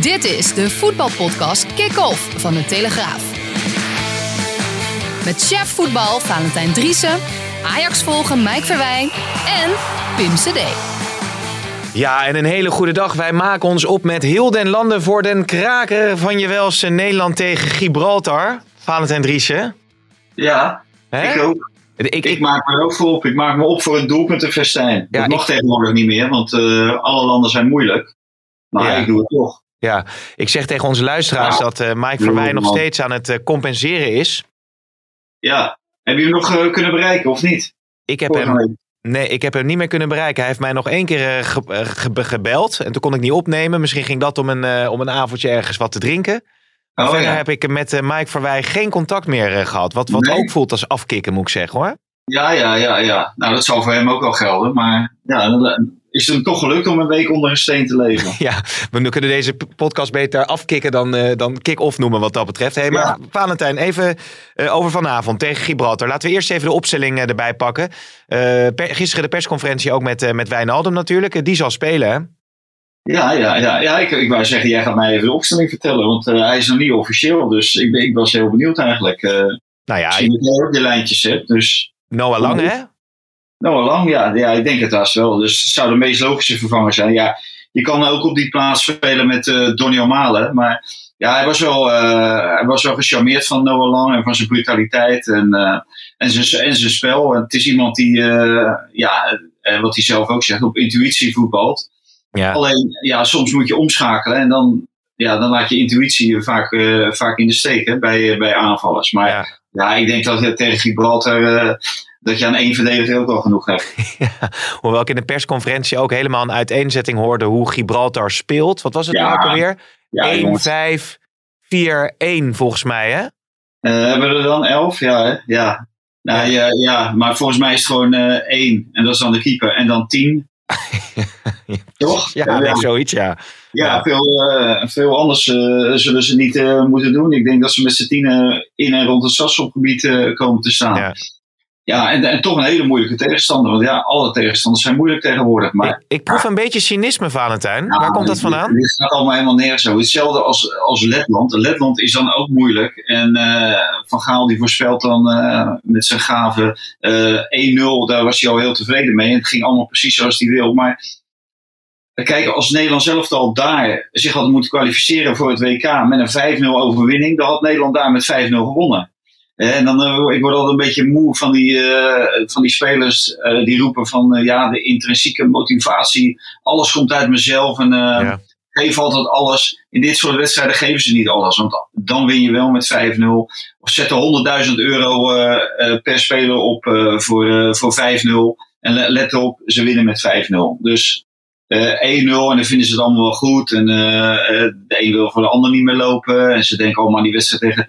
Dit is de voetbalpodcast Kick-Off van de Telegraaf. Met chef voetbal Valentijn Driessen, Ajax volgen Mike Verwijn en Pim CD. Ja, en een hele goede dag. Wij maken ons op met heel den landen voor den kraker van je welse Nederland tegen Gibraltar. Valentijn Driessen. Ja, ik ook. Ik, Ik maak me er ook voor op. Ik maak me op voor een doelpuntenfestijn. Ja, dat mag ik- tegenwoordig niet meer, want eh, alle landen zijn moeilijk. Maar Ja. ik doe het toch. Ja, ik zeg tegen onze luisteraars dat eh, Mike Verwijn nog steeds aan het eh, compenseren is. Ja. Heb je hem nog eh, kunnen bereiken of niet? Ik heb, hem, week. nee, ik heb hem niet meer kunnen bereiken. Hij heeft mij nog één keer ge- ge- gebeld. En toen kon ik niet opnemen. Misschien ging dat om een, om een avondje ergens wat te drinken. Maar Oh, verder ja. heb ik met Mike Verwij geen contact meer eh, gehad. Wat, wat Nee? ook voelt als afkicken, moet ik zeggen hoor. ja, ja, ja, ja. Nou, dat zal voor hem ook wel gelden. Maar ja, is het hem toch gelukt om een week onder een steen te leven. Ja, we kunnen deze podcast beter afkicken dan, eh, dan kick-off noemen wat dat betreft. Hey, maar Ja. Valentijn, even eh, over vanavond tegen Gibraltar. Laten we eerst even de opstelling eh, erbij pakken. Per- gisteren de persconferentie ook met, met Wijnaldum natuurlijk. Die zal spelen hè? Ja, ja, ja. ja ik, ik wou zeggen, jij gaat mij even de opstelling vertellen. Want hij is nog niet officieel. Dus ik, ben, ik was heel benieuwd eigenlijk. Nou ja, Misschien dat jij ook de lijntjes hebt. Dus Noah Lang hè? Nou, lang, ja. ja. Ik denk het haast wel. Dus het zou de meest logische vervanger zijn. Ja, je kan ook op die plaats spelen met eh Donny O'Malen. Maar ja, hij was, wel, eh, hij was wel gecharmeerd van Noah Lang en van zijn brutaliteit en, eh, en, zijn, en zijn spel. En het is iemand die, ja, wat hij zelf ook zegt, op intuïtie voetbalt. Ja. Alleen, ja, soms moet je omschakelen en dan, ja, dan laat je intuïtie vaak, vaak in de steek hè, bij, bij aanvallers. Maar ja. Ja. ik denk dat tegen Gibraltar, dat je aan één verdediger ook wel genoeg hebt. Ja, Hoewel ik in de persconferentie ook helemaal een uiteenzetting hoorde hoe Gibraltar speelt. Wat was het Ja. nou ook alweer? Ja, 1, jongens. 5, 4, 1 volgens mij hè? Eh, hebben we er dan elf? Ja, hè? ja. Nou, ja. Ja, maar volgens mij is het gewoon eh één. En dat is dan de keeper. En dan tien. Toch? Ja, nee, zoiets ja. ja, ja. Veel, eh, veel anders eh, zullen ze niet eh, moeten doen. Ik denk dat ze met z'n tienen in en rond het Sasselgebied eh komen te staan. Ja. Ja, en, en toch een hele moeilijke tegenstander. Want ja, alle tegenstanders zijn moeilijk tegenwoordig. Maar Ik, ik proef een beetje cynisme, Valentijn. Ja, Waar komt dat vandaan? Dit gaat allemaal helemaal neer zo. Hetzelfde als, als Letland. Letland is dan ook moeilijk. En eh, Van Gaal die voorspelt dan eh, met zijn gave eh 1-0. Daar was hij al heel tevreden mee. En het ging allemaal precies zoals hij wil. Maar eh, kijk, als Nederland zelf al daar zich had moeten kwalificeren voor het WK met een 5-0 overwinning. Dan had Nederland daar met 5-0 gewonnen. En dan, eh, ik word altijd een beetje moe van die, eh, van die spelers eh, die roepen van ja, de intrinsieke motivatie. Alles komt uit mezelf en Ja. geef altijd alles. In dit soort wedstrijden geven ze niet alles, want dan win je wel met 5-0. Of zetten 100.000 euro per speler op voor, voor 5-0. En le- let op, ze winnen met 5-0. Dus eh 1-0 en dan vinden ze het allemaal wel goed. En de een wil voor de ander niet meer lopen. En ze denken allemaal aan die wedstrijd tegen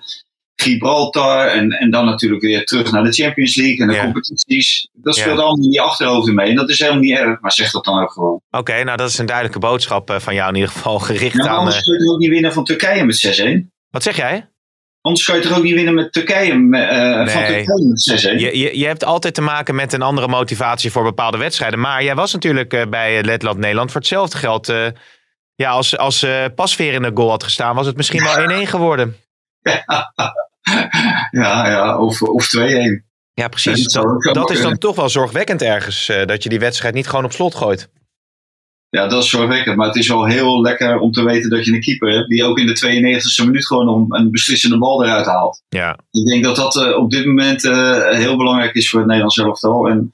Gibraltar. En, en dan natuurlijk weer terug naar de Champions League en de Ja. competities. Dat Ja. speelt allemaal in die achterhoofden mee. En dat is helemaal niet erg, maar zeg dat dan ook gewoon. Oké, nou dat is een duidelijke boodschap eh, van jou in ieder geval gericht maar aan... anders eh, kun je ook niet winnen van Turkije met 6-1? wat zeg jij? Anders kan je toch ook niet winnen met Turkije, met, eh, van. Turkije met 6-1? Je, je, je hebt altijd te maken met een andere motivatie voor bepaalde wedstrijden. Maar jij was natuurlijk bij Letland-Nederland. Voor hetzelfde geld, ja, als, als eh Pasveer in de goal had gestaan, was het misschien wel 1-1 geworden. ja, ja, of, of 2-1. Ja, precies. Ja, dat is dan toch wel zorgwekkend ergens, eh, dat je die wedstrijd niet gewoon op slot gooit. Ja, dat is zorgwekkend. Maar het is wel heel lekker om te weten dat je een keeper hebt die ook in de 92e minuut gewoon om een beslissende bal eruit haalt. Ja, Ik denk dat dat eh, op dit moment eh, heel belangrijk is voor het Nederlands elftal. En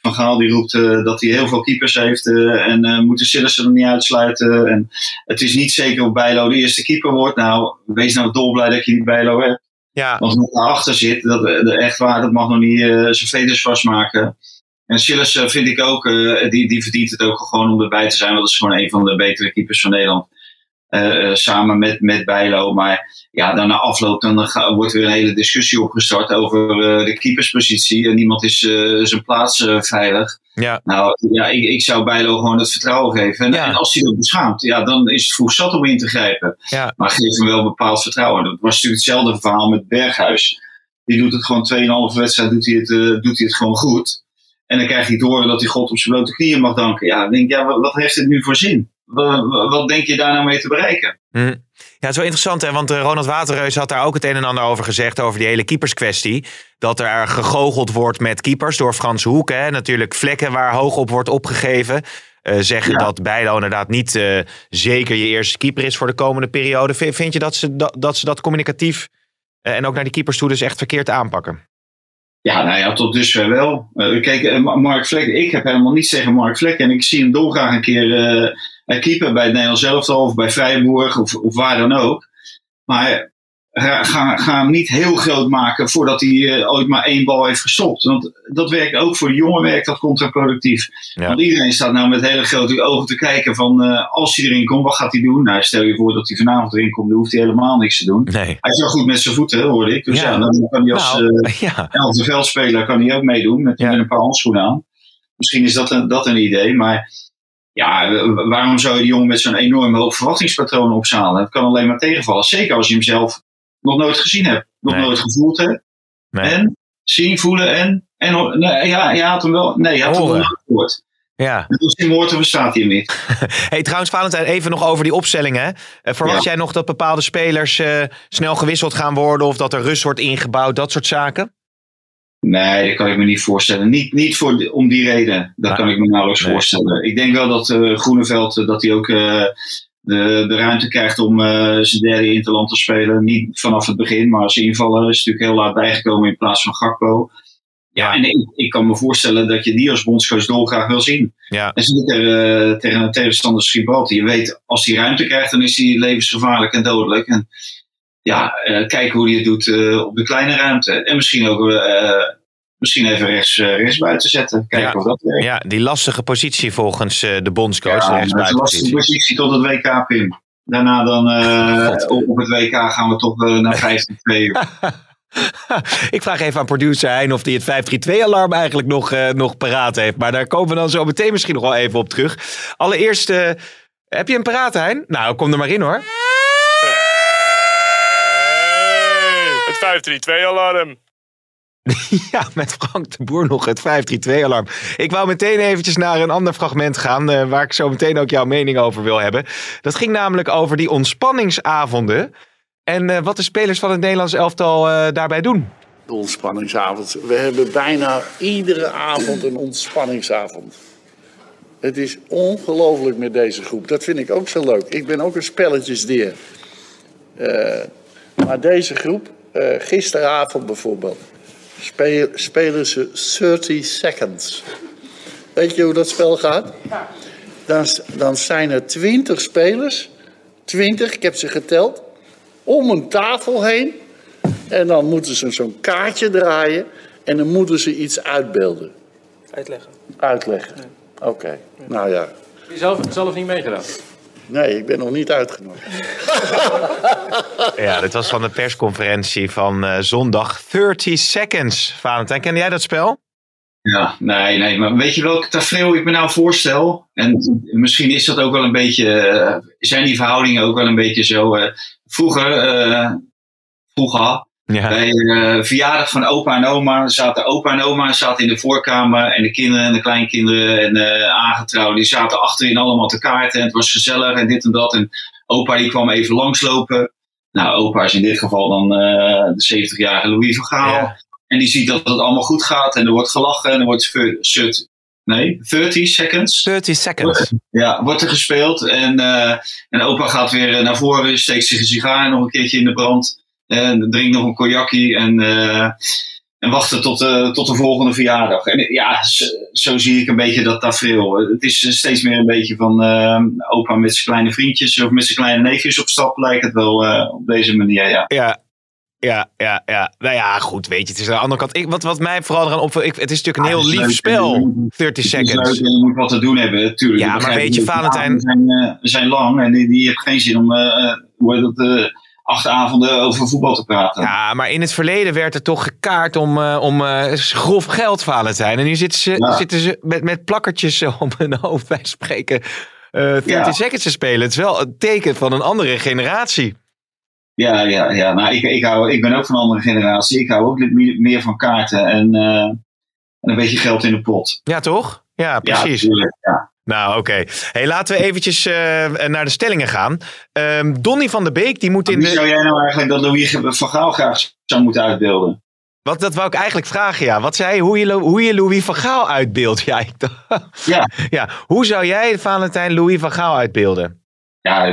Van Gaal die roept dat hij heel veel keepers heeft en moet de Sillissen er niet uitsluiten. En het is niet zeker of Bijlo de eerste keeper wordt. Nou, wees nou dolblij dat je die Bijlo hebt. Ja, wat daarachter zit, dat, de echt waar, dat mag nog niet eh, zijn veters vastmaken. En Silas vind ik ook, die, die verdient het ook gewoon om erbij te zijn. Want dat is gewoon een van de betere keepers van Nederland. Samen met, met Bijlo. Maar ja, dan na afloop dan wordt weer een hele discussie opgestart over de keeperspositie. En niemand is zijn plaats veilig. Ja. Nou, ja, ik, ik zou Bijlo gewoon het vertrouwen geven. En, en, als hij dat beschaamt, ja, dan is het vroeg zat om in te grijpen. Ja. Maar geef hem wel bepaald vertrouwen. Dat was natuurlijk hetzelfde verhaal met Berghuis. Die doet het gewoon 2,5 wedstrijd, doet hij, het, doet hij het gewoon goed. En dan krijg je te horen dat hij God op zijn blote knieën mag danken. Ja, dan denk ik, ja, wat, wat heeft het nu voor zin? Wat, denk je daar nou mee te bereiken? Hm. Ja, het is wel interessant, hè? want Ronald Waterreus had daar ook het een en ander over gezegd, over die hele keeperskwestie. Dat er gegoocheld wordt met keepers door Frans Hoek. Hè? Natuurlijk vlekken waar hoog op wordt opgegeven. Uh, zeggen ja. dat Bijlo inderdaad niet uh, zeker je eerste keeper is voor de komende periode. V vind je dat ze dat, dat, ze dat communicatief uh, en ook naar die keepers toe dus echt verkeerd aanpakken? Ja, nou ja, tot dusver wel. kijk, Mark Vlek, ik heb helemaal niets tegen Mark Vlek. En ik zie hem dolgraag een keer keeper bij het Nederlands elftal of bij Freiburg of, of waar dan ook. Maar ga, ga, ga hem niet heel groot maken voordat hij uh, ooit maar één bal heeft gestopt. Want dat werkt ook voor de jongen werkt dat contraproductief. Ja. Want iedereen staat nou met hele grote ogen te kijken van uh, als hij erin komt, wat gaat hij doen? Nou, stel je voor dat hij vanavond erin komt, dan hoeft hij helemaal niks te doen. Nee. Hij is wel goed met zijn voeten, hoorde ik. Dus ja, ja dan kan hij als nou, uh, ja. elfde veldspeler kan hij ook meedoen met, met een paar handschoenen aan. Misschien is dat een, dat een idee, maar ja, waarom zou je die jongen met zo'n enorm hoog verwachtingspatroon opzalen? Het kan alleen maar tegenvallen. Zeker als je hem zelf nog nooit gezien hebt, nog Nee. nooit gevoeld hebt. Nee. En zien, voelen en. en nee, ja, je had hem wel. Nee, je had hem wel nooit gehoord. Ja. Als hij hem hoort, dan verstaat hij hem niet. Hey, trouwens, Valentijn, even nog over die opstellingen. Eh, verwacht Ja. jij nog dat bepaalde spelers eh, snel gewisseld gaan worden of dat er rust wordt ingebouwd, dat soort zaken? Nee, dat kan ik me niet voorstellen. Niet, niet voor, om die reden. Dat kan ik me nauwelijks Nee. voorstellen. Ik denk wel dat eh, Groeneveld eh, dat hij ook eh, de, de ruimte krijgt om zijn derde interland te spelen. Niet vanaf het begin, maar als invaller is natuurlijk heel laat bijgekomen in plaats van Gakpo. Ja, en ik, ik kan me voorstellen dat je die als bondscoach dolgraag wil zien. Ja. En zeker eh, tegen een tegenstander Gibraltar. Je weet, als hij ruimte krijgt, dan is hij levensgevaarlijk en dodelijk. En ja, eh, kijken hoe hij het doet eh, op de kleine ruimte. En misschien ook eh, misschien even rechts, rechts buiten zetten. Kijken Ja. of dat werkt. Ja, die lastige positie volgens de bondscoach. de Ja, een lastige positie tot het WK, Pim. Daarna dan op, op het WK gaan we toch naar 15-2. Ik vraag even aan producer Hein of hij het 532-alarm eigenlijk nog, nog paraat heeft. Maar daar komen we dan zo meteen misschien nog wel even op terug. Allereerst, heb je een paraat, Hein? Nou, kom er maar in hoor. Het 532-alarm. Ja, met Frank de Boer nog het 532-alarm. Ik wou meteen eventjes naar een ander fragment gaan... eh, waar ik zo meteen ook jouw mening over wil hebben. Dat ging namelijk over die ontspanningsavonden... En eh, wat de spelers van het Nederlands elftal eh, daarbij doen. De ontspanningsavond. We hebben bijna iedere avond een ontspanningsavond. Het is ongelooflijk met deze groep. Dat vind ik ook zo leuk. Ik ben ook een spelletjesdier. Eh, maar deze groep, eh, gisteravond bijvoorbeeld, speel- spelen ze 30 seconds. Weet je hoe dat spel gaat? Dan, dan zijn er 20 spelers, 20, ik heb ze geteld, om een tafel heen. En dan moeten ze zo'n kaartje draaien en dan moeten ze iets uitbeelden. Uitleggen. Uitleggen. Oké, nou ja. Heb je zelf, zelf niet meegedaan? Nee, ik ben nog niet uitgenodigd. Ja, dit was van de persconferentie van eh, zondag 30 Seconds. Valentijn, ken jij dat spel? Ja, nee, nee. Maar weet je welk tafereel ik me nou voorstel? En misschien is dat ook wel een beetje... eh, zijn die verhoudingen ook wel een beetje zo... eh, vroeger, eh, vroeger Ja. Bij de verjaardag van opa en oma zaten opa en oma zaten in de voorkamer en de kinderen en de kleinkinderen en de aangetrouwden die zaten achterin allemaal te kaarten en het was gezellig en dit en dat. En opa die kwam even langslopen. Nou, opa is in dit geval dan eh, de 70-jarige Louis van Gaal. Ja. En die ziet dat het allemaal goed gaat en er wordt gelachen en er wordt sut- nee, 30 seconds. 30 Seconds. Ja, wordt er gespeeld. En, eh, en opa gaat weer eh, naar voren, steekt zich een sigaar nog een keertje in de brand. En drinkt nog een cognacje en, eh, en wachten tot, eh, tot de volgende verjaardag. En ja, zo, zo zie ik een beetje dat tafereel. Het is steeds meer een beetje van eh, opa met zijn kleine vriendjes of met zijn kleine neefjes op stap, lijkt het wel op deze manier. Ja. Ja. Ja, ja, ja. Nou ja, goed, weet je. Het is aan de andere kant. Ik, wat, wat mij vooral eraan opvalt, ik, het is natuurlijk een Ja, heel lief leuk. spel. Het 30 Het is leuk seconds. je moet wat te doen hebben, natuurlijk. Ja, maar weet je. Valentijn- zijn, zijn lang en die, die heeft geen zin om eh, hoe heet dat, acht avonden over voetbal te praten. Ja, maar in het verleden werd er toch gekaart om, eh, om eh, grof geld, Valentijn. En nu zitten ze, Ja. zitten ze met, met plakkertjes eh, op hun hoofd bij spreken. eh 30 Ja. seconds te spelen. Het is wel een teken van een andere generatie. Ja, ja, ja. Nou, ik, ik, hou, ik ben ook van een andere generatie. Ik hou ook meer, van kaarten en, eh, en een beetje geld in de pot. Ja, toch? Ja, precies. Ja, tuurlijk, ja. Nou, oké. Hey, laten we eventjes eh, naar de stellingen gaan. Ehm Donny van de Beek, die moet in Wie de... zou jij nou eigenlijk dat Louis van Gaal graag zou moeten uitbeelden? Wat, dat wou ik eigenlijk vragen, ja. Wat zei? Hoe je, hoe je Louis van Gaal uitbeeldt? Ja, ik dacht- Ja, ja. Hoe zou jij, Valentijn, Louis van Gaal uitbeelden? ja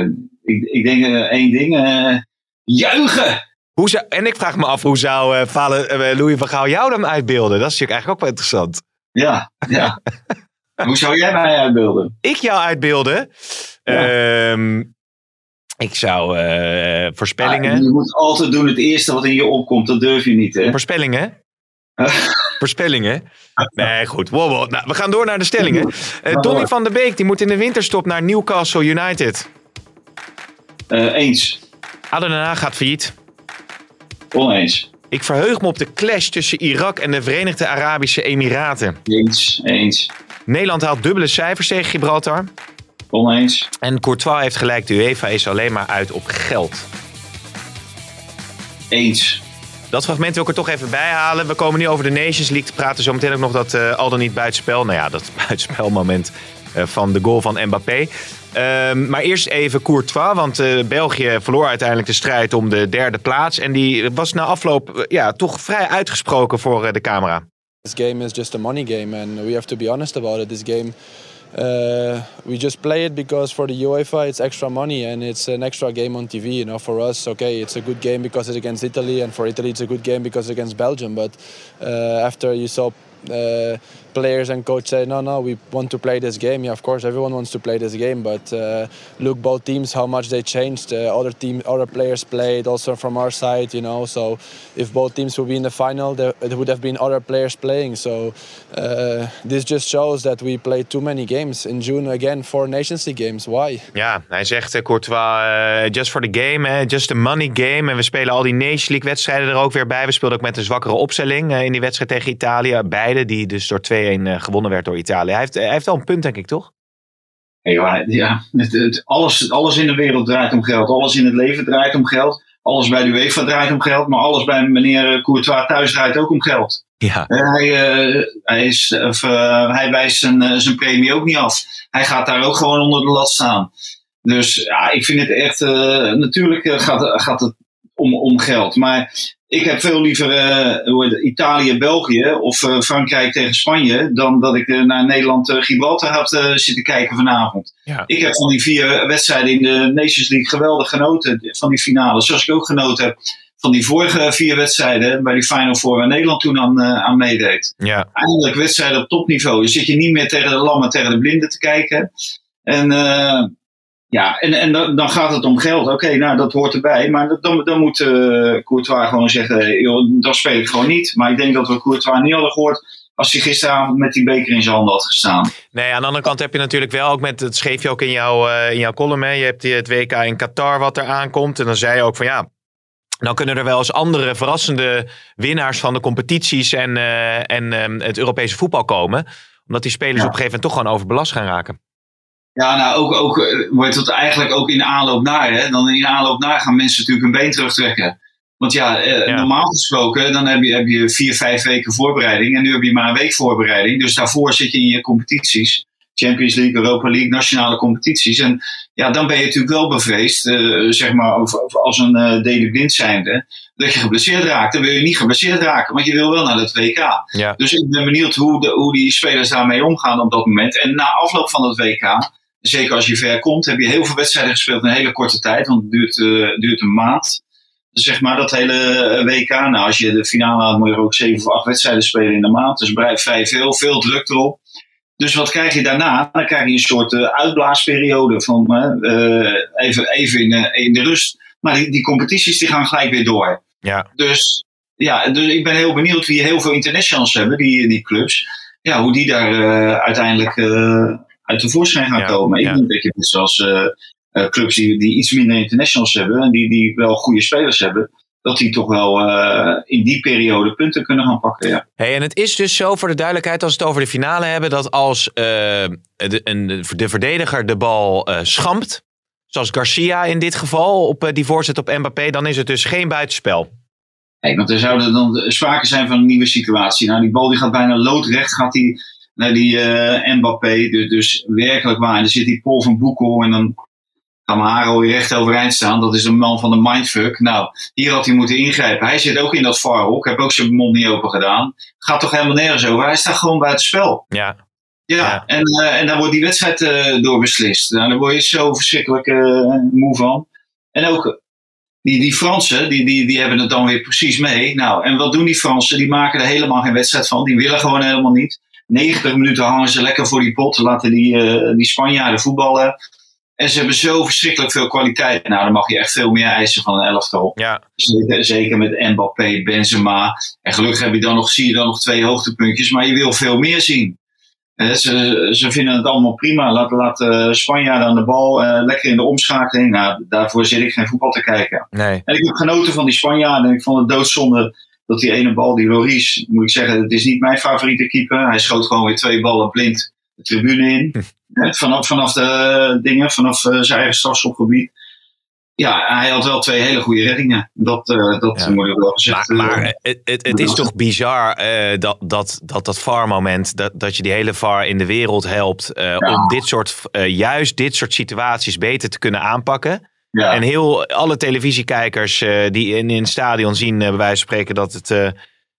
ik, ik denk eh, één ding. eh, juichen! Hoe zou, en ik vraag me af, hoe zou Valen- eh, Louis van Gaal jou dan uitbeelden? Dat is natuurlijk eigenlijk ook wel interessant. Ja, ja. Hoe zou jij mij uitbeelden? Ik jou uitbeelden? Ja. Ehm, ik zou eh, voorspellingen... je moet altijd doen het eerste wat in je opkomt. Dat durf je niet, hè? Voorspellingen? Voorspellingen? Nee, goed. Wow, wow. Nou, we gaan door naar de stellingen. Eh Donny van der Beek die moet in de winterstop naar Newcastle United. Eh, eens. ADO Den Haag gaat failliet. Oneens. Ik verheug me op de clash tussen Irak en de Verenigde Arabische Emiraten. Eens. Eens. Nederland haalt dubbele cijfers tegen Gibraltar. Oneens. En Courtois heeft gelijk. De UEFA is alleen maar uit op geld. Eens. Dat fragment wil ik er toch even bij halen. We komen nu over de Nations League te praten. Zometeen ook nog dat eh, al dan niet buitenspel. Nou ja, dat buitenspelmoment eh, van de goal van Mbappé. Ehm, maar eerst even Courtois. Want eh, België verloor uiteindelijk de strijd om de derde plaats. En die was na afloop ja, toch vrij uitgesproken voor de camera. This game is just a money game, and we have to be honest about it. This game, uh, we just play it because for the UEFA it's extra money and it's an extra game on TV. You know, for us, okay, it's a good game because it's against Italy, and for Italy it's a good game because it's against Belgium. But uh, after you saw. Uh, players and coach say no no we want to play this game yeah of course everyone wants to play this game but uh, look both teams how much they changed uh, other team other players played also from our side you know so if both teams would be in the final there, would have been other players playing so uh, this just shows that we played too many games in June again four Nations League games why Ja, hij zegt eh, Courtois, eh, just for the game, hè, just a money game. En we spelen al die Nations League wedstrijden er ook weer bij. We speelden ook met een zwakkere opstelling eh, in die wedstrijd tegen Italië. Beide, die dus door 2-1 eh, gewonnen werd door Italië. Hij heeft, hij heeft wel een punt, denk ik, toch? Ja, ja het, het- alles, alles in de wereld draait om geld. Alles in het leven draait om geld. Alles bij de UEFA draait om geld. Maar alles bij meneer Courtois thuis draait ook om geld. Ja. Eh, hij, eh, hij, is, of, eh, hij wijst zijn, eh, zijn premie ook niet af. Hij gaat daar ook gewoon onder de lat staan. Dus ja, ik vind het echt. eh, natuurlijk eh, gaat, gaat het om, om geld. Maar ik heb veel liever hoe heet het, Italië-België of eh, Frankrijk tegen Spanje. dan dat ik eh, naar Nederland-Gibraltar had eh, zitten kijken vanavond. Ja. Ik heb van die vier wedstrijden in de Nations League geweldig genoten. Van die finale. Zoals ik ook genoten heb van die vorige vier wedstrijden. bij die Final Four waar Nederland toen aan, aan meedeed Ja. eindelijk wedstrijden op topniveau. Je zit je niet meer tegen de lammen, tegen de blinden te kijken. En ja, en, en dan, gaat het om geld. Oké, nou dat hoort erbij. Maar dan, dan moet eh, Courtois gewoon zeggen, joh, dat speel ik gewoon niet. Maar ik denk dat we Courtois niet hadden gehoord als hij gisteravond met die beker in zijn handen had gestaan. Nee, aan de andere kant heb je natuurlijk wel ook met, dat schreef je ook in jouw, eh, in jouw column, hè. je hebt het WK in Qatar wat er aankomt. En dan zei je ook van ja, dan kunnen er wel eens andere verrassende winnaars van de competities en, eh, en ehm, het Europese voetbal komen. Omdat die spelers Ja. op een gegeven moment toch gewoon overbelast gaan raken. Ja, nou ook, ook eh, wordt het eigenlijk ook in de aanloop naar. Hè? Dan in de aanloop naar gaan mensen natuurlijk een been terugtrekken. Want ja, eh, Ja. normaal gesproken dan heb je, heb je vier, vijf weken voorbereiding. En nu heb je maar een week voorbereiding. Dus daarvoor zit je in je competities. Champions League, Europa League, nationale competities. En ja, dan ben je natuurlijk wel bevreesd, eh, zeg maar, of, of als een uh, zijnde, dat je geblesseerd raakt. Dan wil je niet geblesseerd raken, want je wil wel naar het WK. Ja. Dus ik ben benieuwd hoe, de, hoe die spelers daarmee omgaan op dat moment. En na afloop van het WK, zeker als je ver komt, heb je heel veel wedstrijden gespeeld in een hele korte tijd, want het duurt, uh, duurt een maand. Dus zeg maar dat hele WK, nou als je de finale haalt, moet je ook zeven of acht wedstrijden spelen in de maand. Dus vrij veel, veel druk erop. Dus wat krijg je daarna? Dan krijg je een soort uh, uitblaasperiode van uh, even, even in, in, de rust. Maar die, die, competities die gaan gelijk weer door. Ja. Dus, ja, dus ik ben heel benieuwd wie heel veel internationals hebben, die, die clubs. Ja, hoe die daar uiteindelijk uit de voorschijn gaan Ja, komen. Ik denk dat je net zoals uh, uh, clubs die, die iets minder internationals hebben en die, die wel goede spelers hebben, dat die toch wel uh, in die periode punten kunnen gaan pakken. Ja. Hey, en het is dus zo voor de duidelijkheid, als we het over de finale hebben, dat als uh, de, een, de verdediger de bal uh, schampt, zoals Garcia in dit geval, op die voorzet op Mbappé, dan is het dus geen buitenspel. Nee, want er zou dan sprake zijn van een nieuwe situatie. Nou, die bal die gaat bijna loodrecht gaat die naar die uh, Mbappé. Dus, dus werkelijk waar. En dan zit die Paul van Boekel en dan mijn haren alweer recht overeind staan. Dat is een man van de mindfuck. Nou, hier had hij moeten ingrijpen. Hij zit ook in dat varhok. Heb ook zijn mond niet open gedaan. Gaat toch helemaal nergens over. Hij staat gewoon buiten spel. Ja. Ja, ja. En, uh, en dan wordt die wedstrijd uh, doorbeslist. Nou, daar word je zo verschrikkelijk uh, moe van. En ook die, die Fransen, die, die, die hebben het dan weer precies mee. Nou, en wat doen die Fransen? Die maken er helemaal geen wedstrijd van. Die willen gewoon helemaal niet. 90 minuten hangen ze lekker voor die pot. Laten die, die Spanjaarden voetballen. En ze hebben zo verschrikkelijk veel kwaliteit. Nou, dan mag je echt veel meer eisen van een elftal. Ja. Zeker, zeker met Mbappé, Benzema. En gelukkig heb je dan nog, zie je dan nog twee hoogtepuntjes. Maar je wil veel meer zien. Ze, ze vinden het allemaal prima. Laat, laat uh, Spanjaarden aan de bal, uh, lekker in de omschakeling. Nou, daarvoor zit ik geen voetbal te kijken. Nee. En ik heb genoten van die Spanjaarden. Ik vond het doodzonde dat die ene bal, die Loris, moet ik zeggen, het is niet mijn favoriete keeper. Hij schoot gewoon weer twee ballen blind de tribune in. Hm. vanaf, vanaf de dingen, vanaf uh, zijn eigen strafschopgebied. Ja, hij had wel twee hele goede reddingen. Dat, uh, dat ja. moet ik wel gezegd Maar, maar het, het, het, is toch bizar uh, dat, dat, dat dat VAR-moment, dat, dat je die hele VAR in de wereld helpt ja. om dit soort, juist dit soort situaties beter te kunnen aanpakken. Ja. En heel alle televisiekijkers die in, in het stadion zien, bij wijze van spreken, dat het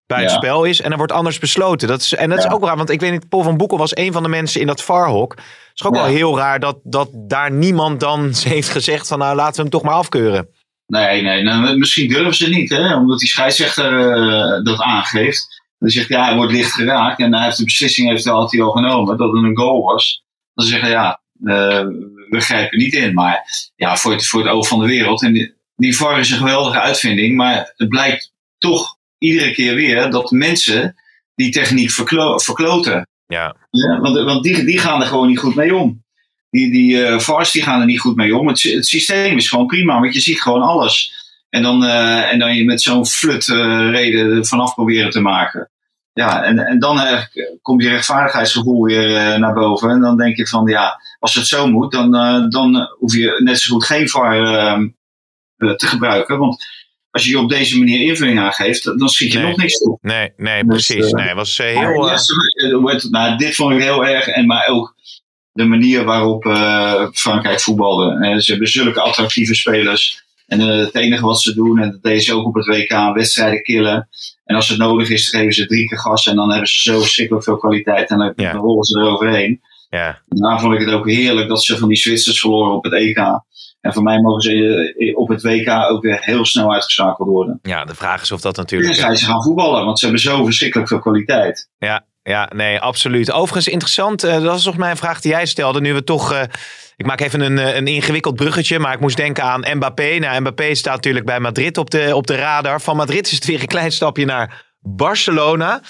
buitenspel is. En er wordt anders besloten. Dat is, en dat is ook raar, want ik weet niet, Paul van Boekel was een van de mensen in dat VAR-hok. Het is ook wel heel raar dat, dat daar niemand dan heeft gezegd van nou laten we hem toch maar afkeuren. Nee, nee, nou, misschien durven ze niet, hè, omdat die scheidsrechter uh, dat aangeeft. Dan zegt ja, hij wordt licht geraakt en hij heeft de beslissing heeft, had hij al genomen dat het een goal was. Dan zeggen ja, uh, we grijpen niet in. Maar ja, voor het, voor het oog van de wereld. En die, die VAR is een geweldige uitvinding, maar het blijkt toch iedere keer weer dat mensen die techniek verklo verkloten. Ja. ja want want die, die gaan er gewoon niet goed mee om. Die, die uh, VARs die gaan er niet goed mee om. Het, het systeem is gewoon prima, want je ziet gewoon alles. En dan, uh, en dan je met zo'n flut uh, reden vanaf proberen te maken. Ja, en, en dan komt je rechtvaardigheidsgevoel weer naar boven. En dan denk je van, ja, als het zo moet, dan, dan hoef je net zo goed geen VAR ehm, te gebruiken. Want als je je op deze manier invulling aangeeft, dan schiet je nee. nog niks toe. Nee, nee, precies. Dus, uh, nee, was heel. Nou, dit vond ik heel erg. En maar ook de manier waarop Frankrijk voetbalde. ze hebben zulke attractieve spelers. En het enige wat ze doen, en dat deden ze ook op het WK, wedstrijden killen. En als het nodig is, geven ze drie keer gas. En dan hebben ze zo verschrikkelijk veel kwaliteit. En dan, ja. dan rollen ze eroverheen. Ja. Daarna vond ik het ook heerlijk dat ze van die Zwitsers verloren op het EK. En voor mij mogen ze op het WK ook weer heel snel uitgeschakeld worden. Ja, de vraag is of dat natuurlijk... Dan ze gaan voetballen, want ze hebben zo verschrikkelijk veel kwaliteit. Ja, ja nee, absoluut. Overigens interessant, uh, dat was volgens mij een vraag die jij stelde. Nu we toch... Uh, ik maak even een, een ingewikkeld bruggetje, maar ik moest denken aan Mbappé. Nou, Mbappé staat natuurlijk bij Madrid op de, op de radar. Van Madrid is het weer een klein stapje naar Barcelona.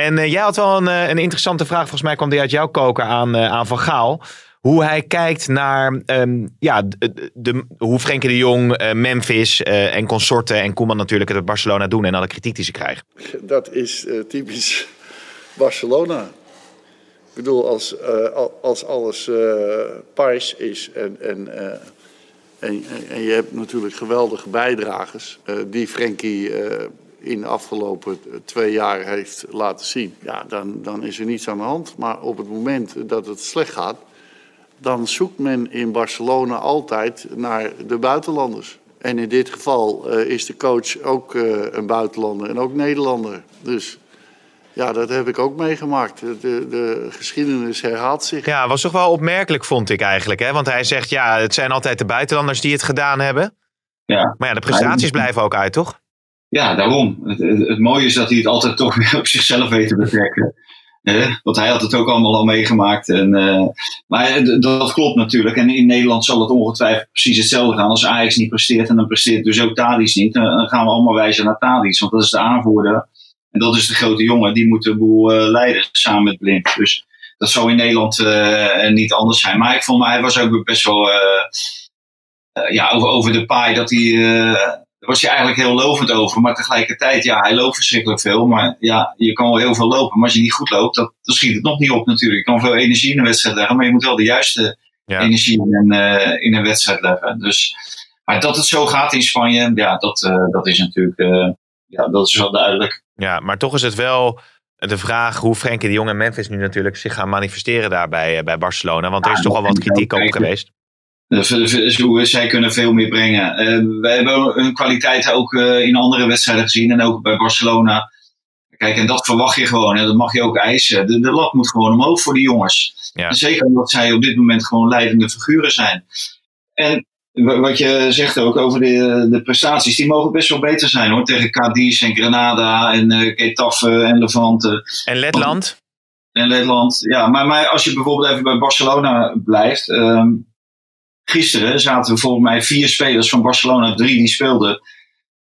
En uh, jij had wel een, een interessante vraag, volgens mij kwam die uit jouw koker aan, aan Van Gaal hoe hij kijkt naar um, ja, de, hoe Frenkie de Jong, Memphis en consorten en Koeman natuurlijk het Barcelona doen en alle kritiek die ze krijgen. Dat is typisch Barcelona. Ik bedoel, als, als alles pars is en, en, en, en, je hebt natuurlijk geweldige bijdragers die Frenkie in de afgelopen twee jaar heeft laten zien. Ja, dan, dan is er niets aan de hand. Maar op het moment dat het slecht gaat, dan zoekt men in Barcelona altijd naar de buitenlanders. En in dit geval uh, is de coach ook uh, een buitenlander en ook Nederlander. Dus ja, dat heb ik ook meegemaakt. De, de geschiedenis herhaalt zich. Ja, was toch wel opmerkelijk, vond ik eigenlijk. Hè? Want hij zegt, ja, het zijn altijd de buitenlanders die het gedaan hebben. Ja. Maar ja, de prestaties blijven ook uit, toch? Ja, daarom. Het, het, mooie is dat hij het altijd toch weer op zichzelf weet te betrekken. Eh, want hij had het ook allemaal al meegemaakt. En, eh, maar eh, dat klopt natuurlijk. En in Nederland zal het ongetwijfeld precies hetzelfde gaan. Als Ajax niet presteert en dan presteert dus ook Tadic niet. Dan gaan we allemaal wijzen naar Tadic. Want dat is de aanvoerder. En dat is de grote jongen. Die moet de boel leiden samen met Blind. Dus dat zou in Nederland niet anders zijn. Maar ik vond hij was ook best wel ja, over, over de paai dat hij daar was hij eigenlijk heel lovend over. Maar tegelijkertijd, ja, hij loopt verschrikkelijk veel. Maar ja, je kan wel heel veel lopen. Maar als je niet goed loopt, dat, dan schiet het nog niet op natuurlijk. Je kan veel energie in een wedstrijd leggen. Maar je moet wel de juiste energie in, uh, in een wedstrijd leggen. Dus, maar dat het zo gaat in Spanje, ja, dat, uh, dat is natuurlijk uh, ja, dat is wel duidelijk. Ja, maar toch is het wel de vraag hoe Frenkie de Jong en Memphis nu natuurlijk zich gaan manifesteren daar bij, bij Barcelona. Want er is toch al wat kritiek op geweest. Zij kunnen veel meer brengen. Uh, wij hebben hun kwaliteiten ook uh, in andere wedstrijden gezien en ook bij Barcelona. Kijk, en dat verwacht je gewoon en dat mag je ook eisen. De, de lat moet gewoon omhoog voor die jongens. Ja. Zeker omdat zij op dit moment gewoon leidende figuren zijn. En wat je zegt ook over de, de prestaties, die mogen best wel beter zijn hoor. Tegen Cadiz en Granada en uh, Getafe en Levante. En Letland? En Letland, ja. Maar, maar als je bijvoorbeeld even bij Barcelona blijft. Um, gisteren zaten we volgens mij vier spelers van Barcelona, drie die speelden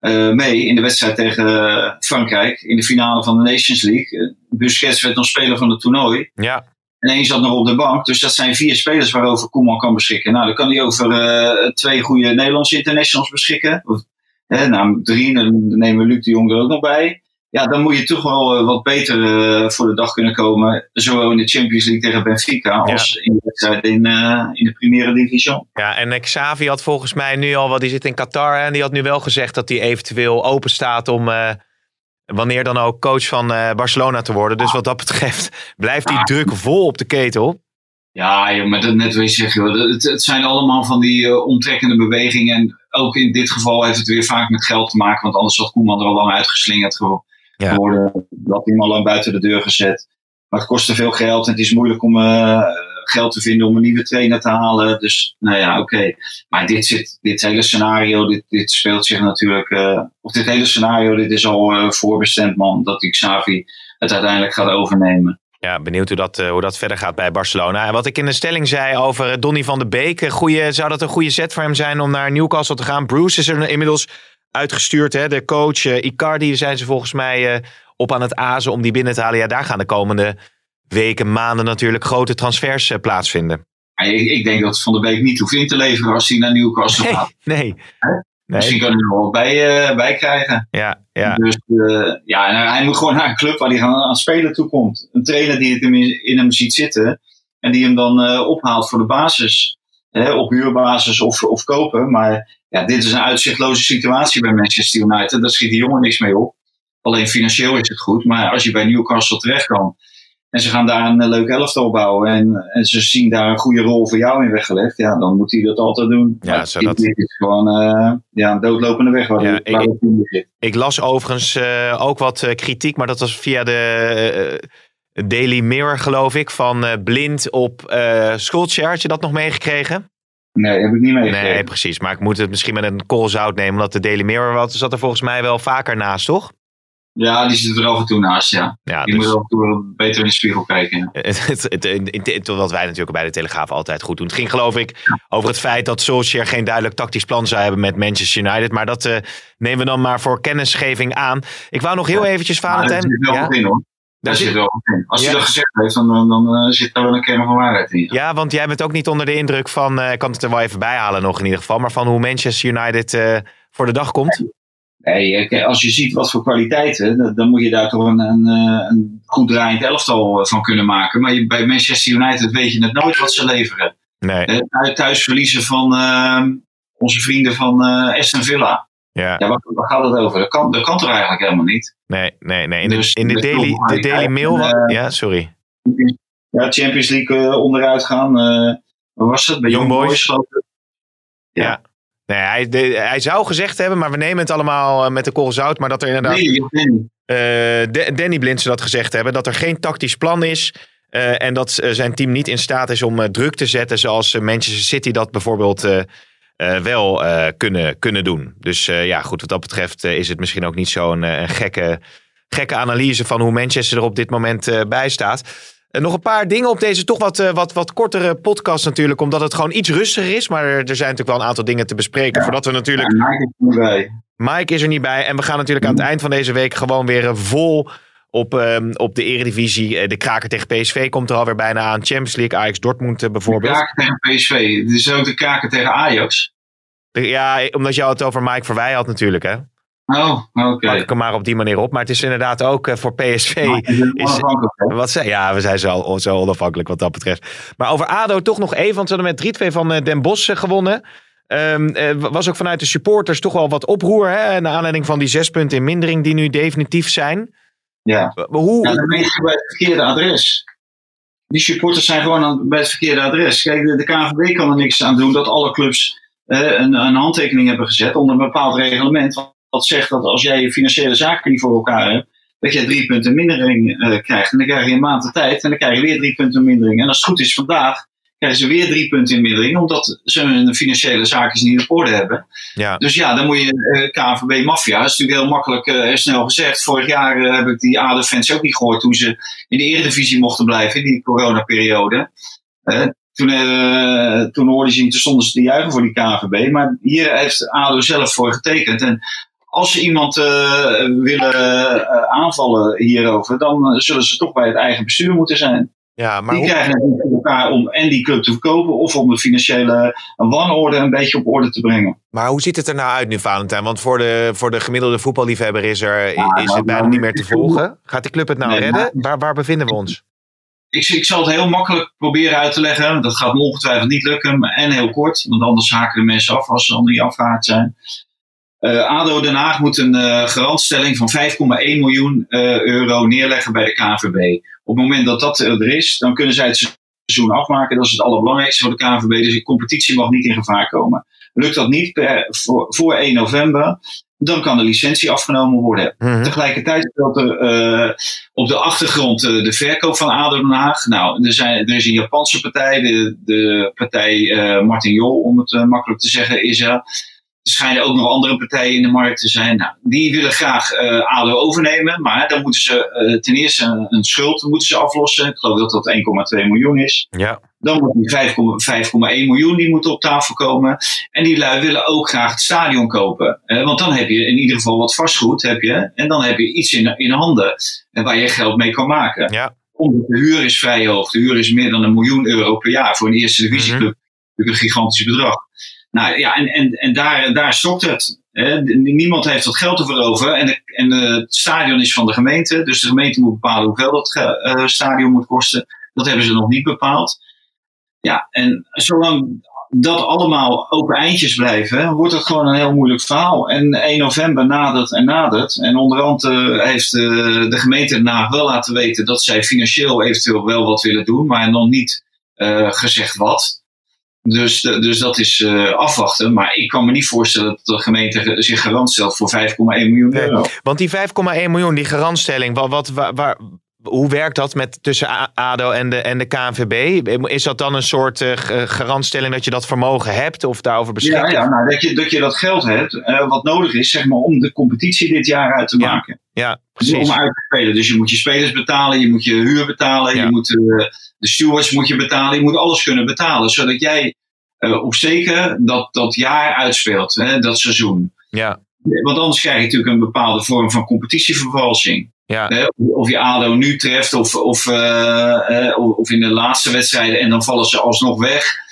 uh, mee in de wedstrijd tegen Frankrijk in de finale van de Nations League. Uh, Busquets werd nog speler van het toernooi. Ja. En één zat nog op de bank. Dus dat zijn vier spelers waarover Koeman kan beschikken. Nou, dan kan hij over uh, twee goede Nederlandse internationals beschikken. Of, nou, drie, dan nemen we Luc de Jong er ook nog bij ja, dan moet je toch wel eh, wat beter uh, voor de dag kunnen komen. Zowel in de Champions League tegen Benfica als in de wedstrijd in, uh, in de Primera Division. Ja, en Xavi had volgens mij nu al, wat die zit in Qatar, en die had nu wel gezegd dat hij eventueel open staat om wanneer dan ook coach van Barcelona te worden. Dus wat dat betreft blijft die druk vol op de ketel. Ja, joh, maar dat net wil je zeggen, het, het, zijn allemaal van die omtrekkende bewegingen. En ook in dit geval heeft het weer vaak met geld te maken, want anders had Koeman er al lang uitgeslingerd ja. worden. Dat al lang buiten de deur gezet. Maar het kost te veel geld en het is moeilijk om uh, geld te vinden om een nieuwe trainer te halen. Dus nou ja, oké. Maar dit, zit, dit hele scenario, dit, dit speelt zich natuurlijk. Uh, of dit hele scenario, dit is al uh, voorbestemd, man. Dat die Xavi het uiteindelijk gaat overnemen. Ja, benieuwd hoe dat, hoe dat verder gaat bij Barcelona. En wat ik in de stelling zei over Donny van de Beek. Goeie, zou dat een goede set voor hem zijn om naar Newcastle te gaan? Bruce is er inmiddels uitgestuurd. Hè? De coach uh, Icardi zijn ze volgens mij uh, op aan het azen om die binnen te halen. Ja, daar gaan de komende weken, maanden natuurlijk grote transfers uh, plaatsvinden. Ik, ik, denk dat Van der Beek niet hoeft in te leveren als hij naar Newcastle nee, gaat. Nee. nee. Misschien kan hij er wel bij, bij krijgen. Ja, ja. Dus ja, hij moet gewoon naar een club waar hij aan, aan spelen toe komt. Een trainer die het hem in, in hem ziet zitten en die hem dan ophaalt voor de basis. Hè, op huurbasis of, of kopen. Maar ja, dit is een uitzichtloze situatie bij Manchester United. Daar schiet die jongen niks mee op. Alleen financieel is het goed. Maar als je bij Newcastle terecht kan. En ze gaan daar een leuk elftal bouwen. En, en ze zien daar een goede rol voor jou in weggelegd. Ja, dan moet hij dat altijd doen. Ja, zodat... dit, is gewoon uh, ja, een doodlopende weg waar, ja, waar ik, ik, las overigens uh, ook wat uh, kritiek. Maar dat was via de Daily Mirror geloof ik. Van Blind op uh, Solskjaer. Had je dat nog meegekregen? Nee, heb ik niet meegekregen. Nee, precies. Maar ik moet het misschien met een korrel zout nemen. Omdat de Daily Mirror wat, zat er volgens mij wel vaker naast, toch? Ja, die zit er af en toe naast, ja. ja je dus... moet af en toe beter in de spiegel kijken. Ja. Wat wij natuurlijk bij de Telegraaf altijd goed doen. Het ging geloof ik over het feit dat Solskjaer geen duidelijk tactisch plan zou hebben met Manchester United. Maar dat uh, nemen we dan maar voor kennisgeving aan. Ik wou nog heel eventjes, Valentijn... Ja, hoor. Daar zit wel in. Als hij dat gezegd heeft, dan, dan, dan uh, zit daar wel een kern van waarheid in. Ja, want jij bent ook niet onder de indruk van, uh, ik kan het er wel even bij halen nog in ieder geval, maar van hoe Manchester United uh, voor de dag komt? Nee, als je ziet wat voor kwaliteiten, dan, moet je daar toch een, een, een, goed draaiend elftal van kunnen maken. Maar je, bij Manchester United weet je het nooit wat ze leveren. Nee. thuis verliezen van onze vrienden van Aston Villa. Ja, ja waar, waar, gaat het over? Dat kan, dat kan toch eigenlijk helemaal niet? Nee, nee, nee. In de, dus in de, daily, de daily Mail... Uh, ja, sorry. Ja, Champions League uh, onderuit gaan. Uh, waar was het? Bij Young, Young Boys, Boys ja. ja. Nee, hij, de, hij zou gezegd hebben, maar we nemen het allemaal met de korrel zout. Maar dat er inderdaad... Nee, Danny. Danny Blind dat gezegd hebben. Dat er geen tactisch plan is. en dat zijn team niet in staat is om druk te zetten. Zoals Manchester City dat bijvoorbeeld uh, wel uh, kunnen, kunnen doen. Dus uh, ja, goed, wat dat betreft is het misschien ook niet zo'n gekke gekke analyse van hoe Manchester er op dit moment eh, bij staat. Nog een paar dingen op deze toch wat, eh, wat, wat kortere podcast natuurlijk. Omdat het gewoon iets rustiger is. Maar er, zijn natuurlijk wel een aantal dingen te bespreken. Voordat we natuurlijk... Ja, Mike is er niet bij. Mike is er niet bij. En we gaan natuurlijk aan het eind van deze week gewoon weer eh, vol op, ehm, op de eredivisie. Eh, de kraker tegen PSV komt er alweer bijna aan. Champions League, Ajax Dortmund eh, De bijvoorbeeld. kaken tegen PSV. Is ook de kaken tegen Ajax. De- Ja, omdat jou het over Mike Verwij had natuurlijk hè. Oh, oké. Pak ik hem maar op die manier op. Maar het is inderdaad ook eh, voor PSV... Het is? Wat zei, ja, we zijn zo, zo onafhankelijk wat dat betreft. Maar over ADO toch nog even, want ze hadden met 3-2 van Den Bosch gewonnen. Ehm, eh, was ook vanuit de supporters toch wel wat oproer. Hè? Naar aanleiding van die zes punten in mindering die nu definitief zijn. Ja. Maar Hoe, Ja, dan ben je bij het verkeerde adres. Die supporters zijn gewoon aan, bij het verkeerde adres. Kijk, de, de KNVB kan er niks aan doen dat alle clubs eh, een, een handtekening hebben gezet onder een bepaald reglement. Wat- Wat zegt dat als jij je financiële zaken niet voor elkaar hebt, dat je drie punten mindering eh, krijgt. En dan krijg je een maand de tijd en dan krijg je weer drie punten mindering. En als het goed is vandaag, krijgen ze weer drie punten in mindering, omdat ze hun financiële zaken niet op orde hebben. ja, Dus ja, dan moet je eh KNVB Mafia. Dat is natuurlijk heel makkelijk eh, en snel gezegd. Vorig jaar eh, heb ik die ADO-fans ook niet gehoord toen ze in de Eredivisie mochten blijven in die coronaperiode. Eh, toen, eh, toen hoorden ze niet, toen stonden ze te juichen voor die KNVB. Maar hier heeft ADO zelf voor getekend. En als ze iemand eh, willen eh, aanvallen hierover, dan eh, zullen ze toch bij het eigen bestuur moeten zijn. Ja, maar die hoe, krijgen het voor elkaar om en die club te verkopen of om de financiële wanorde een beetje op orde te brengen. maar hoe ziet het er nou uit nu, Valentijn? Want voor de, voor de gemiddelde voetballiefhebber is, er, is nou, het bijna nou, niet meer te volgen. Gaat die club het nou Nee, redden? maar- Waar, waar bevinden we ons? Ik, ik zal het heel makkelijk proberen uit te leggen. Dat gaat me ongetwijfeld niet lukken. En heel kort, want anders haken de mensen af als ze dan niet afgehaakt zijn. Eh, ADO Den Haag moet een eh, garantstelling van 5,1 miljoen eh, euro neerleggen bij de KNVB. Op het moment dat dat er is, dan kunnen zij het seizoen afmaken. Dat is het allerbelangrijkste voor de KNVB. Dus de competitie mag niet in gevaar komen. Lukt dat niet per, voor, voor 1 november, dan kan de licentie afgenomen worden. Mhm. Tegelijkertijd speelt er eh, op de achtergrond eh, de verkoop van ADO Den Haag. Nou, er, zijn, er is een Japanse partij, de, de partij eh, Martin Jol, om het makkelijk te zeggen, is er. Er schijnen ook nog andere partijen in de markt te zijn. Nou, die willen graag eh, ADO overnemen, maar dan moeten ze eh, ten eerste een, een schuld moeten ze aflossen. Ik geloof dat dat 1,2 miljoen is. Ja, Dan moet die 5,1 5,1 miljoen die moet op tafel komen. En die lui willen ook graag het stadion kopen. Eh, want dan heb je in ieder geval wat vastgoed. Heb je, en dan heb je iets in, in handen en waar je geld mee kan maken. ja, Omdat de huur is vrij hoog. De huur is meer dan een miljoen euro per jaar. Voor een eerste divisieclub natuurlijk een gigantisch bedrag. Nou ja, en, en, en daar, daar stokt het. Hè. Niemand heeft dat geld ervoor over. En, en het stadion is van de gemeente. Dus de gemeente moet bepalen hoeveel dat eh, stadion moet kosten. Dat hebben ze nog niet bepaald. Ja, en zolang dat allemaal open eindjes blijven, wordt het gewoon een heel moeilijk verhaal. En 1 november nadert en nadert. En onderhand eh, heeft eh, de gemeente Haag wel laten weten dat zij financieel eventueel wel wat willen doen, maar nog niet gezegd wat. Dus, de- dus dat is eh, afwachten. Maar ik kan me niet voorstellen dat de gemeente ge- zich garant stelt voor 5,1 miljoen euro. want die 5,1 miljoen, die garantstelling, wat, wat, waar, waar- hoe werkt dat met, tussen ADO en de, en de KNVB? Is dat dan een soort eh, garantstelling dat je dat vermogen hebt of daarover beschikt? Ja, ja nou, dat, je, dat je dat geld hebt eh, wat nodig is zeg maar, om de competitie dit jaar uit te maken. Ja, precies. om uit te spelen. Dus je moet je spelers betalen, je moet je huur betalen, Ja. je moet eh, de stewards moet je betalen, je moet alles kunnen betalen. Zodat jij eh, op zeker dat, dat jaar uitspeelt, hè, dat seizoen. Ja, Want anders krijg je natuurlijk een bepaalde vorm van competitievervalsing. ja, Hè, of je ADO nu treft of, of, eh, eh, of in de laatste wedstrijden en dan vallen ze alsnog weg.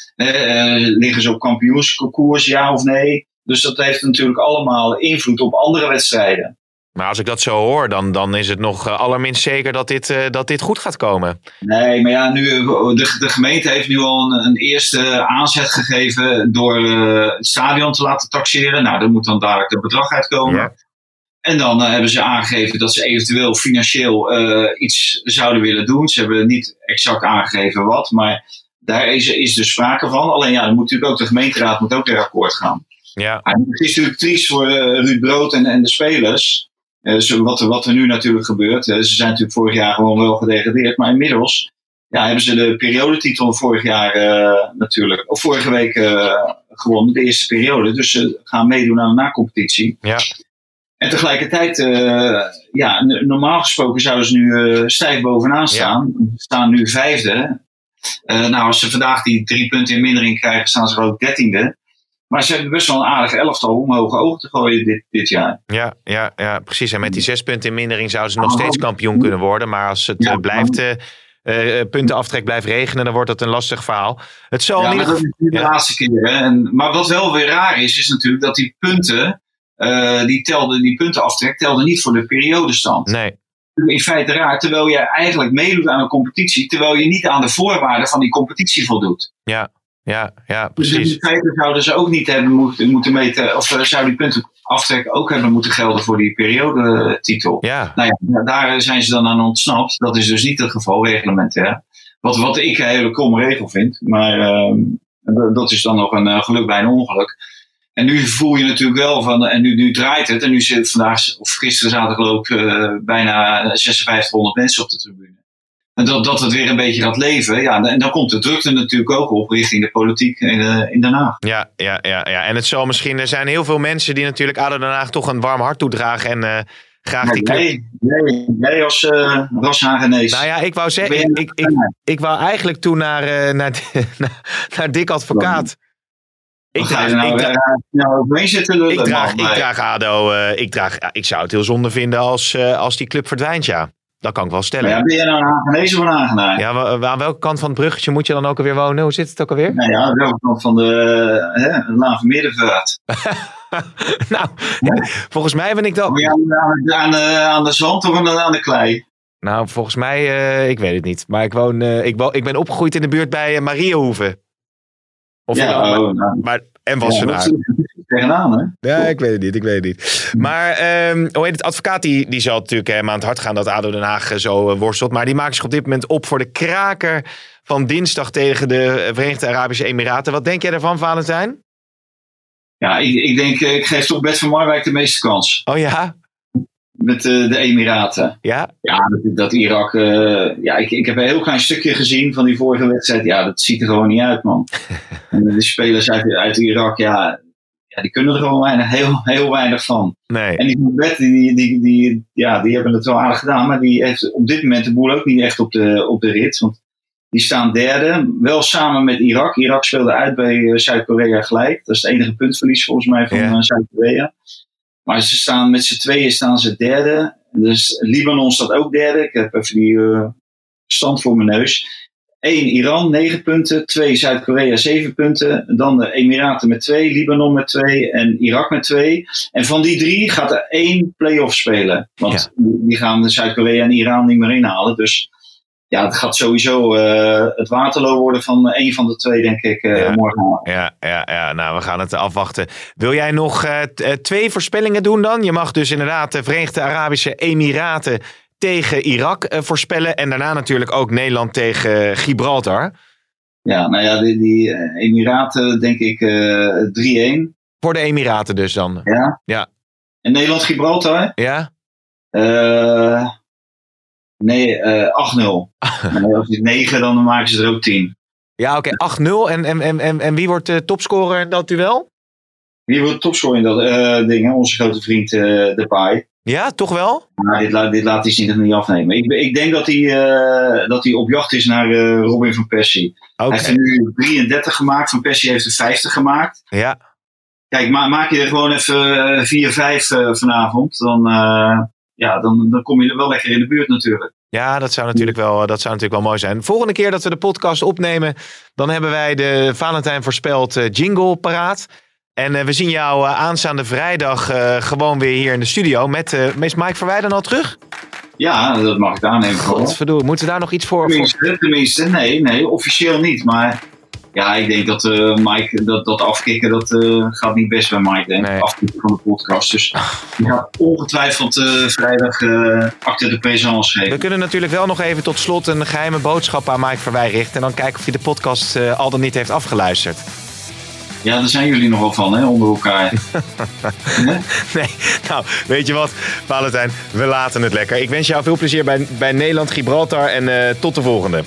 Liggen ze op kampioensconcours, ja of nee? Dus dat heeft natuurlijk allemaal invloed op andere wedstrijden. Maar als ik dat zo hoor, dan, dan is het nog eh, allerminst zeker dat dit, eh, dat dit goed gaat komen. Nee, maar ja, nu, eh, de, de gemeente heeft nu al een, een eerste aanzet gegeven door het stadion te laten taxeren. Nou, daar moet dan dadelijk het bedrag uitkomen. Ja. En dan hebben ze aangegeven dat ze eventueel financieel iets zouden willen doen. Ze hebben niet exact aangegeven wat, maar daar is, is dus sprake van. Alleen ja, dan moet natuurlijk ook de gemeenteraad moet ook weer akkoord gaan. Ja, het is natuurlijk triest voor Ruud Brood en, en de spelers. Eh, zo wat, er, wat er nu natuurlijk gebeurt. Eh, ze zijn natuurlijk vorig jaar gewoon wel gedegradeerd. Maar inmiddels ja, hebben ze de periodetitel vorig jaar eh, natuurlijk, of vorige week gewonnen, de eerste periode. Dus ze gaan meedoen aan de nacompetitie. ja. En tegelijkertijd, ja, normaal gesproken zouden ze nu stijf bovenaan staan. Ze staan nu vijfde. Nou, als ze vandaag die drie punten in mindering krijgen, staan ze ook dertiende. Maar ze hebben best wel een aardig elftal om hoge ogen te gooien dit, dit jaar. Ja, ja, ja, precies. En met die zes punten in mindering zouden ze nog steeds kampioen kunnen worden. Maar als het Ja, eh, blijft, eh, puntenaftrek blijft regenen, dan wordt dat een lastig verhaal. Het zal Ja, maar dat is de laatste keer. Hè. En, maar wat wel weer raar is, is natuurlijk dat die punten, die, telde, die puntenaftrek telde niet voor de periodestand. Nee, In feite raar, terwijl je eigenlijk meedoet aan een competitie, terwijl je niet aan de voorwaarden van die competitie voldoet. ja, ja, ja, Dus precies. in feite zouden ze ook niet hebben moeten, moeten meten, of eh, zou die puntenaftrek ook hebben moeten gelden voor die periodetitel. Ja, Nou ja, daar zijn ze dan aan ontsnapt. Dat is dus niet het geval reglementair. Wat, wat ik een hele kromme regel vind. Maar ehm, dat is dan nog een eh, geluk bij een ongeluk. En nu voel je natuurlijk wel van, en nu, nu draait het. En nu zit vandaag, of gisteren zaten geloof ik eh, bijna 5600 mensen op de tribune. En dat, dat het weer een beetje gaat leven. Ja, en dan komt de drukte natuurlijk ook op richting de politiek in, eh, in Den Haag. ja, ja, ja, ja. En het zal misschien, er zijn heel veel mensen die natuurlijk ADO Den Haag toch een warm hart toedragen en eh, graag die club. Nee, nee, jij als uh, rashagenees. Nou ja, ik wou zeggen, ik, ik, ik, ik wou eigenlijk toen naar, eh, naar, naar, naar Dick Advocaat. Ik draag, nou, ik, eh, nou zitten ik draag, ik Nee. draag ADO, eh, ik, draag, ja, ik zou het heel zonde vinden als, eh, als die club verdwijnt, ja. Dat kan ik wel stellen. Maar ja, ben je nou of een Hagenaar? Ja, aan welke kant van het bruggetje moet je dan ook alweer wonen? Hoe zit het ook alweer? Nou ja, aan welke kant van de hè, Laan van Middenvaart? nou, volgens mij ben ik dan... Ben je aan, aan, aan, de, aan de zand of aan de, aan de klei? Nou, volgens mij, eh, ik weet het niet. Maar ik, woon, eh, ik, ben opgegroeid in de buurt bij uh, Mariehoeven. Of ja, maar, oh, nou, maar, en ja, dat is tegenaan, hè? Ja, ik weet het niet, ik weet het niet. Maar ehm hoe heet het, advocaat die, die zal natuurlijk hem aan het hart gaan dat ADO Den Haag eh, zo eh, worstelt. Maar die maakt zich op dit moment op voor de kraker van dinsdag tegen de Verenigde Arabische Emiraten. Wat denk jij ervan, Valentijn? Ja, ik, ik denk, eh, ik geef toch Bert van Marwijk de meeste kans. Oh ja? Met eh, de Emiraten. Ja? Ja, dat, dat Irak. eh, ja, ik, ik heb een heel klein stukje gezien van die vorige wedstrijd. Ja, dat ziet er gewoon niet uit, man. en de spelers uit, uit Irak, ja, ja, die kunnen er gewoon weinig, heel, heel weinig van. Nee. En die Bert, die, die, die, ja, die hebben het wel aardig gedaan. Maar die heeft op dit moment de boel ook niet echt op de, op de rit. Want die staan derde. Wel samen met Irak. Irak speelde uit bij eh, Zuid-Korea gelijk. Dat is het enige puntverlies volgens mij van Ja. eh, Zuid-Korea. Maar ze staan met z'n tweeën staan ze derde. Dus Libanon staat ook derde. Ik heb even die eh, stand voor mijn neus. 1 Iran, 9 punten. 2 Zuid-Korea, 7 punten. Dan de Emiraten met 2, Libanon met 2 en Irak met 2. En van die drie gaat er één play-off spelen. Want die gaan de Zuid-Korea en Iran niet meer inhalen. Dus ja, het gaat sowieso eh, het Waterloo worden van één van de twee, denk ik, eh Ja. morgen. Ja, ja, ja, nou, we gaan het afwachten. Wil jij nog eh, twee voorspellingen doen dan? Je mag dus inderdaad de Verenigde Arabische Emiraten tegen Irak eh, voorspellen. En daarna natuurlijk ook Nederland tegen Gibraltar. Ja, nou ja, die, die eh, Emiraten, denk ik, eh 3-1. Voor de Emiraten dus dan. Ja. Ja. En Nederland-Gibraltar? Ja? Eh, nee, eh 8-0. En als het 9, dan maken ze er ook 10. Ja, oké. 8-0. En, en, en, en, en wie wordt de topscorer in dat duel? Wie wordt topscorer in dat eh ding? hè? Onze grote vriend eh Depay. Ja, toch wel? Maar dit, laat, dit laat hij zich niet afnemen. Ik, ik denk dat hij, eh, dat hij op jacht is naar Robin van Persie. Hij heeft er nu 33 gemaakt. Van Persie heeft er 50 gemaakt. Ja. Kijk, ma maak je er gewoon even 4-5 eh, vanavond. Dan, ja, dan, dan kom je er wel lekker in de buurt natuurlijk. Ja, dat zou, natuurlijk wel, dat zou natuurlijk wel mooi zijn. Volgende keer dat we de podcast opnemen, dan hebben wij de Valentijn voorspeld jingle paraat. En eh, we zien jou eh, aanstaande vrijdag eh, gewoon weer hier in de studio. Met, is Mike Verwij dan al terug? Ja, dat mag ik aannemen. Godverdomme, moeten we daar nog iets voor? Tenminste, tenminste, nee, nee, officieel niet. Maar ja, ik denk dat Mike, dat, dat afkicken, dat gaat niet best bij Mike, denk. Nee. Afkicken van de podcast. Dus die gaat ongetwijfeld vrijdag acte de présence We geven. kunnen natuurlijk wel nog even tot slot een geheime boodschap aan Mike Verwij richten. En dan kijken of hij de podcast al dan niet heeft afgeluisterd. Ja, daar zijn jullie nogal van, hè, onder elkaar. Nee, nou, weet je wat, Valentijn, we laten het lekker. Ik wens jou veel plezier bij, bij Nederland-Gibraltar en eh, tot de volgende.